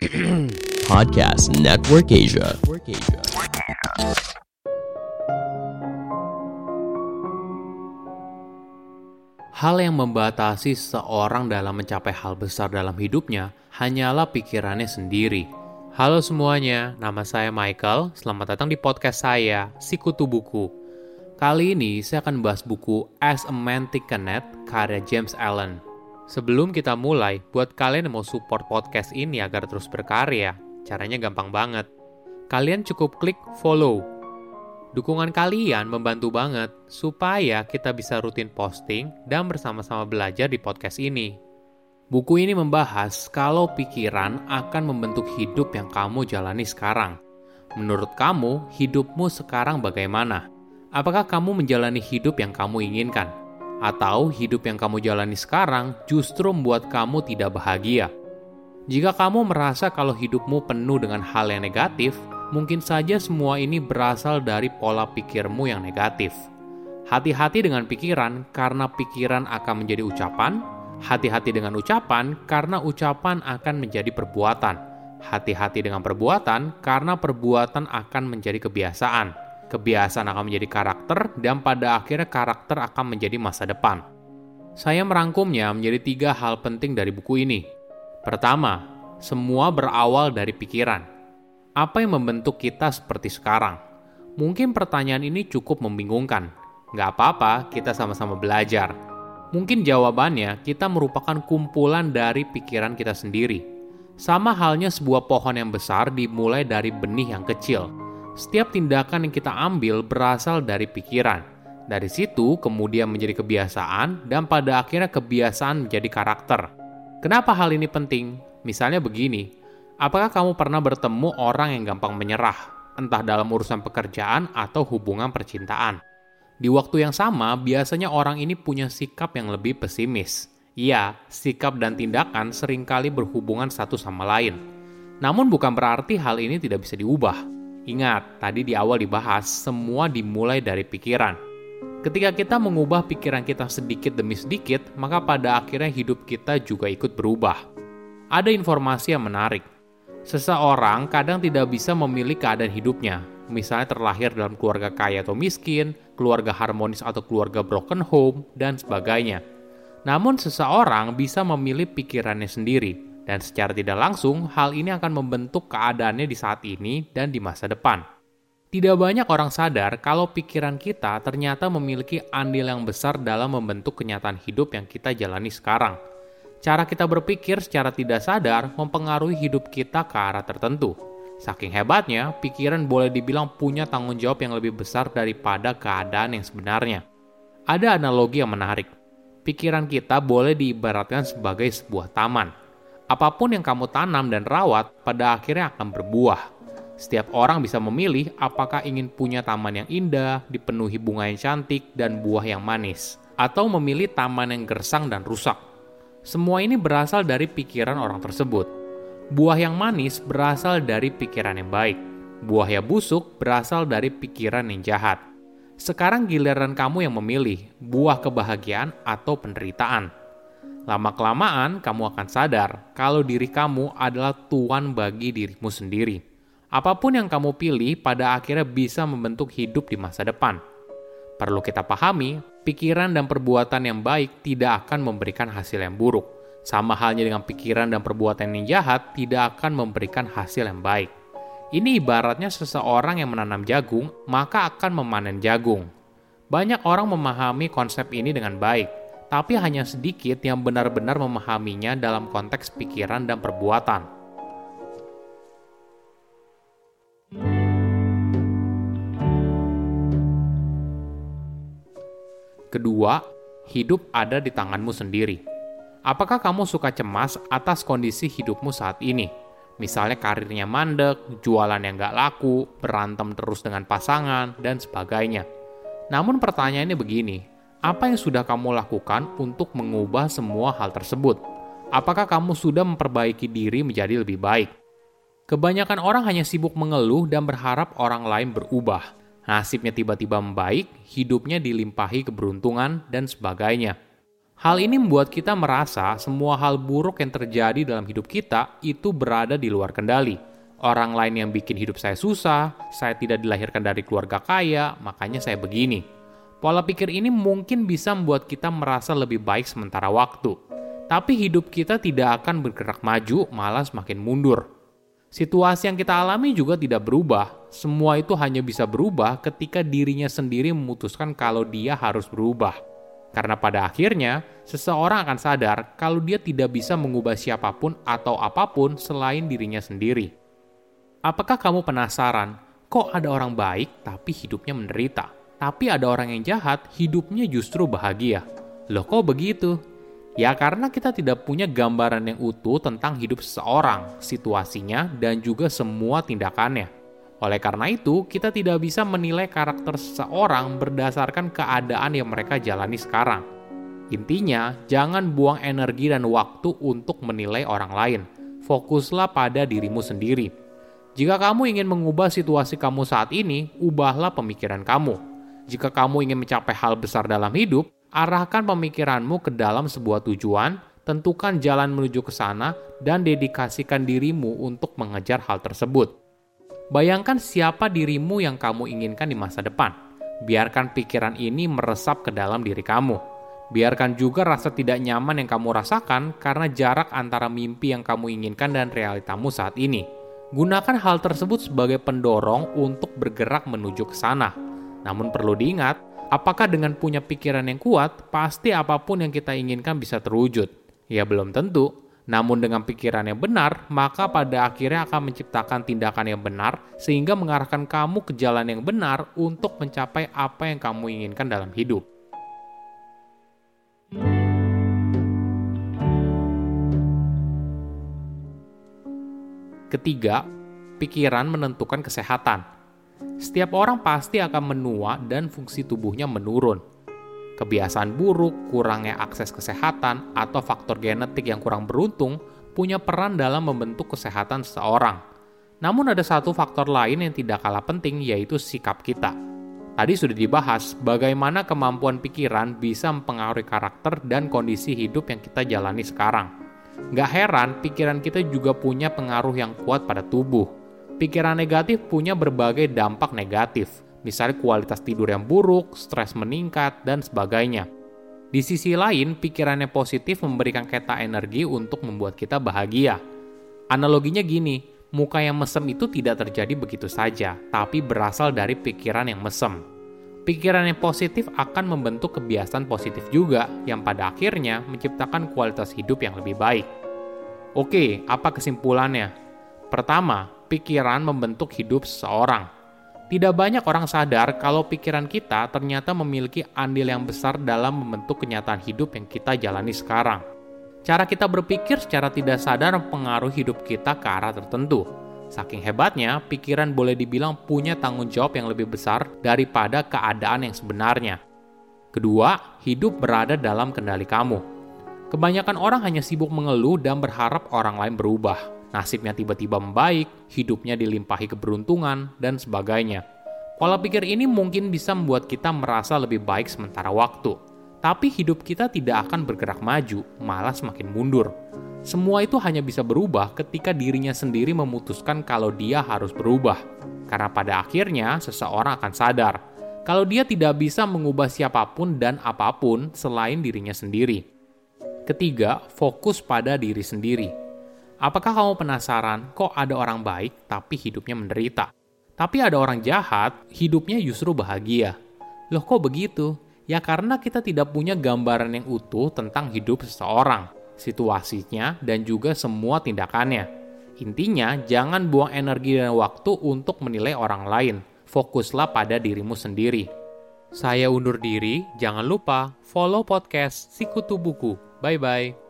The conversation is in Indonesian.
Podcast Network Asia. Hal yang membatasi seseorang dalam mencapai hal besar dalam hidupnya hanyalah pikirannya sendiri. Halo semuanya, nama saya Michael. Selamat datang di podcast saya, Sikutu Buku. Kali ini saya akan membahas buku As a Man Thinketh karya James Allen. Sebelum kita mulai, buat kalian yang mau support podcast ini agar terus berkarya, caranya gampang banget. Kalian cukup klik follow. Dukungan kalian membantu banget supaya kita bisa rutin posting dan bersama-sama belajar di podcast ini. Buku ini membahas kalau pikiran akan membentuk hidup yang kamu jalani sekarang. Menurut kamu, hidupmu sekarang bagaimana? Apakah kamu menjalani hidup yang kamu inginkan? Atau hidup yang kamu jalani sekarang justru membuat kamu tidak bahagia. Jika kamu merasa kalau hidupmu penuh dengan hal yang negatif, mungkin saja semua ini berasal dari pola pikirmu yang negatif. Hati-hati dengan pikiran, karena pikiran akan menjadi ucapan. Hati-hati dengan ucapan, karena ucapan akan menjadi perbuatan. Hati-hati dengan perbuatan, karena perbuatan akan menjadi kebiasaan kebiasaan akan menjadi karakter, dan pada akhirnya karakter akan menjadi masa depan. Saya merangkumnya menjadi tiga hal penting dari buku ini. Pertama, semua berawal dari pikiran. Apa yang membentuk kita seperti sekarang? Mungkin pertanyaan ini cukup membingungkan. Nggak apa-apa, kita sama-sama belajar. Mungkin jawabannya kita merupakan kumpulan dari pikiran kita sendiri. Sama halnya sebuah pohon yang besar dimulai dari benih yang kecil setiap tindakan yang kita ambil berasal dari pikiran. Dari situ kemudian menjadi kebiasaan dan pada akhirnya kebiasaan menjadi karakter. Kenapa hal ini penting? Misalnya begini, apakah kamu pernah bertemu orang yang gampang menyerah, entah dalam urusan pekerjaan atau hubungan percintaan? Di waktu yang sama, biasanya orang ini punya sikap yang lebih pesimis. Iya, sikap dan tindakan sering kali berhubungan satu sama lain. Namun bukan berarti hal ini tidak bisa diubah. Ingat, tadi di awal dibahas, semua dimulai dari pikiran. Ketika kita mengubah pikiran kita sedikit demi sedikit, maka pada akhirnya hidup kita juga ikut berubah. Ada informasi yang menarik. Seseorang kadang tidak bisa memilih keadaan hidupnya, misalnya terlahir dalam keluarga kaya atau miskin, keluarga harmonis atau keluarga broken home, dan sebagainya. Namun seseorang bisa memilih pikirannya sendiri, dan secara tidak langsung, hal ini akan membentuk keadaannya di saat ini dan di masa depan. Tidak banyak orang sadar kalau pikiran kita ternyata memiliki andil yang besar dalam membentuk kenyataan hidup yang kita jalani sekarang. Cara kita berpikir secara tidak sadar mempengaruhi hidup kita ke arah tertentu. Saking hebatnya, pikiran boleh dibilang punya tanggung jawab yang lebih besar daripada keadaan yang sebenarnya. Ada analogi yang menarik. Pikiran kita boleh diibaratkan sebagai sebuah taman Apa pun yang kamu tanam dan rawat, pada akhirnya akan berbuah. Setiap orang bisa memilih apakah ingin punya taman yang indah, dipenuhi bunga yang cantik, dan buah yang manis, atau memilih taman yang gersang dan rusak. Semua ini berasal dari pikiran orang tersebut. Buah yang manis berasal dari pikiran yang baik. Buah yang busuk berasal dari pikiran yang jahat. Sekarang giliran kamu yang memilih buah kebahagiaan atau penderitaan. Lama-kelamaan, kamu akan sadar kalau diri kamu adalah tuan bagi dirimu sendiri. Apa pun yang kamu pilih, pada akhirnya bisa membentuk hidup di masa depan. Perlu kita pahami, pikiran dan perbuatan yang baik tidak akan memberikan hasil yang buruk. Sama halnya dengan pikiran dan perbuatan yang jahat, tidak akan memberikan hasil yang baik. Ini ibaratnya seseorang yang menanam jagung, maka akan memanen jagung. Banyak orang memahami konsep ini dengan baik, tapi hanya sedikit yang benar-benar memahaminya dalam konteks pikiran dan perbuatan. Kedua, hidup ada di tanganmu sendiri. Apakah kamu suka cemas atas kondisi hidupmu saat ini? Misalnya karirnya mandek, jualan yang gak laku, berantem terus dengan pasangan, dan sebagainya. Namun pertanyaannya begini, apa yang sudah kamu lakukan untuk mengubah semua hal tersebut? Apakah kamu sudah memperbaiki diri menjadi lebih baik? Kebanyakan orang hanya sibuk mengeluh dan berharap orang lain berubah. Nasibnya tiba-tiba membaik, hidupnya dilimpahi keberuntungan, dan sebagainya. Hal ini membuat kita merasa semua hal buruk yang terjadi dalam hidup kita itu berada di luar kendali. Orang lain yang bikin hidup saya susah, saya tidak dilahirkan dari keluarga kaya, makanya saya begini. Pola pikir ini mungkin bisa membuat kita merasa lebih baik sementara waktu. Tapi hidup kita tidak akan bergerak maju, malah semakin mundur. Situasi yang kita alami juga tidak berubah. Semua itu hanya bisa berubah ketika dirinya sendiri memutuskan kalau dia harus berubah. Karena pada akhirnya, seseorang akan sadar kalau dia tidak bisa mengubah siapa pun atau apa pun selain dirinya sendiri. Apakah kamu penasaran, kok ada orang baik tapi hidupnya menderita? Tapi ada orang yang jahat, hidupnya justru bahagia. Loh kok begitu? Ya karena kita tidak punya gambaran yang utuh tentang hidup seseorang, situasinya, dan juga semua tindakannya. Oleh karena itu, kita tidak bisa menilai karakter seseorang berdasarkan keadaan yang mereka jalani sekarang. Intinya, jangan buang energi dan waktu untuk menilai orang lain. Fokuslah pada dirimu sendiri. Jika kamu ingin mengubah situasi kamu saat ini, ubahlah pemikiran kamu. Jika kamu ingin mencapai hal besar dalam hidup, arahkan pemikiranmu ke dalam sebuah tujuan, tentukan jalan menuju ke sana, dan dedikasikan dirimu untuk mengejar hal tersebut. Bayangkan siapa dirimu yang kamu inginkan di masa depan. Biarkan pikiran ini meresap ke dalam diri kamu. Biarkan juga rasa tidak nyaman yang kamu rasakan karena jarak antara mimpi yang kamu inginkan dan realitamu saat ini. Gunakan hal tersebut sebagai pendorong untuk bergerak menuju ke sana. Namun perlu diingat, apakah dengan punya pikiran yang kuat, pasti apa pun yang kita inginkan bisa terwujud? Ya belum tentu, namun dengan pikiran yang benar, maka pada akhirnya akan menciptakan tindakan yang benar sehingga mengarahkan kamu ke jalan yang benar untuk mencapai apa yang kamu inginkan dalam hidup. Ketiga, pikiran menentukan kesehatan. Setiap orang pasti akan menua dan fungsi tubuhnya menurun Kebiasaan buruk, kurangnya akses kesehatan, atau faktor genetik yang kurang beruntung punya peran dalam membentuk kesehatan seseorang. Namun ada satu faktor lain yang tidak kalah penting yaitu sikap kita. Tadi sudah dibahas bagaimana kemampuan pikiran bisa mempengaruhi karakter dan kondisi hidup yang kita jalani sekarang. Gak heran, pikiran kita juga punya pengaruh yang kuat pada tubuh. Pikiran negatif punya berbagai dampak negatif, misalnya kualitas tidur yang buruk, stres meningkat, dan sebagainya. Di sisi lain, pikiran yang positif memberikan kita energi untuk membuat kita bahagia. Analoginya gini, muka yang mesem itu tidak terjadi begitu saja, tapi berasal dari pikiran yang mesem. Pikiran yang positif akan membentuk kebiasaan positif juga, yang pada akhirnya menciptakan kualitas hidup yang lebih baik. Oke, apa kesimpulannya? Pertama, pikiran membentuk hidup seseorang. Tidak banyak orang sadar kalau pikiran kita ternyata memiliki andil yang besar dalam membentuk kenyataan hidup yang kita jalani sekarang. Cara kita berpikir secara tidak sadar mempengaruhi hidup kita ke arah tertentu. Saking hebatnya, pikiran boleh dibilang punya tanggung jawab yang lebih besar daripada keadaan yang sebenarnya. Kedua, hidup berada dalam kendali kamu. Kebanyakan orang hanya sibuk mengeluh dan berharap orang lain berubah nasibnya tiba-tiba membaik, hidupnya dilimpahi keberuntungan, dan sebagainya. Pola pikir ini mungkin bisa membuat kita merasa lebih baik sementara waktu, tapi hidup kita tidak akan bergerak maju, malah semakin mundur. Semua itu hanya bisa berubah ketika dirinya sendiri memutuskan kalau dia harus berubah, karena pada akhirnya seseorang akan sadar kalau dia tidak bisa mengubah siapa pun dan apa pun selain dirinya sendiri. Ketiga, fokus pada diri sendiri Apakah kamu penasaran kok ada orang baik tapi hidupnya menderita? Tapi ada orang jahat, hidupnya justru bahagia. Loh kok begitu? Ya karena kita tidak punya gambaran yang utuh tentang hidup seseorang, situasinya, dan juga semua tindakannya. Intinya, jangan buang energi dan waktu untuk menilai orang lain. Fokuslah pada dirimu sendiri. Saya undur diri, jangan lupa follow podcast Sikutu Buku. Bye-bye.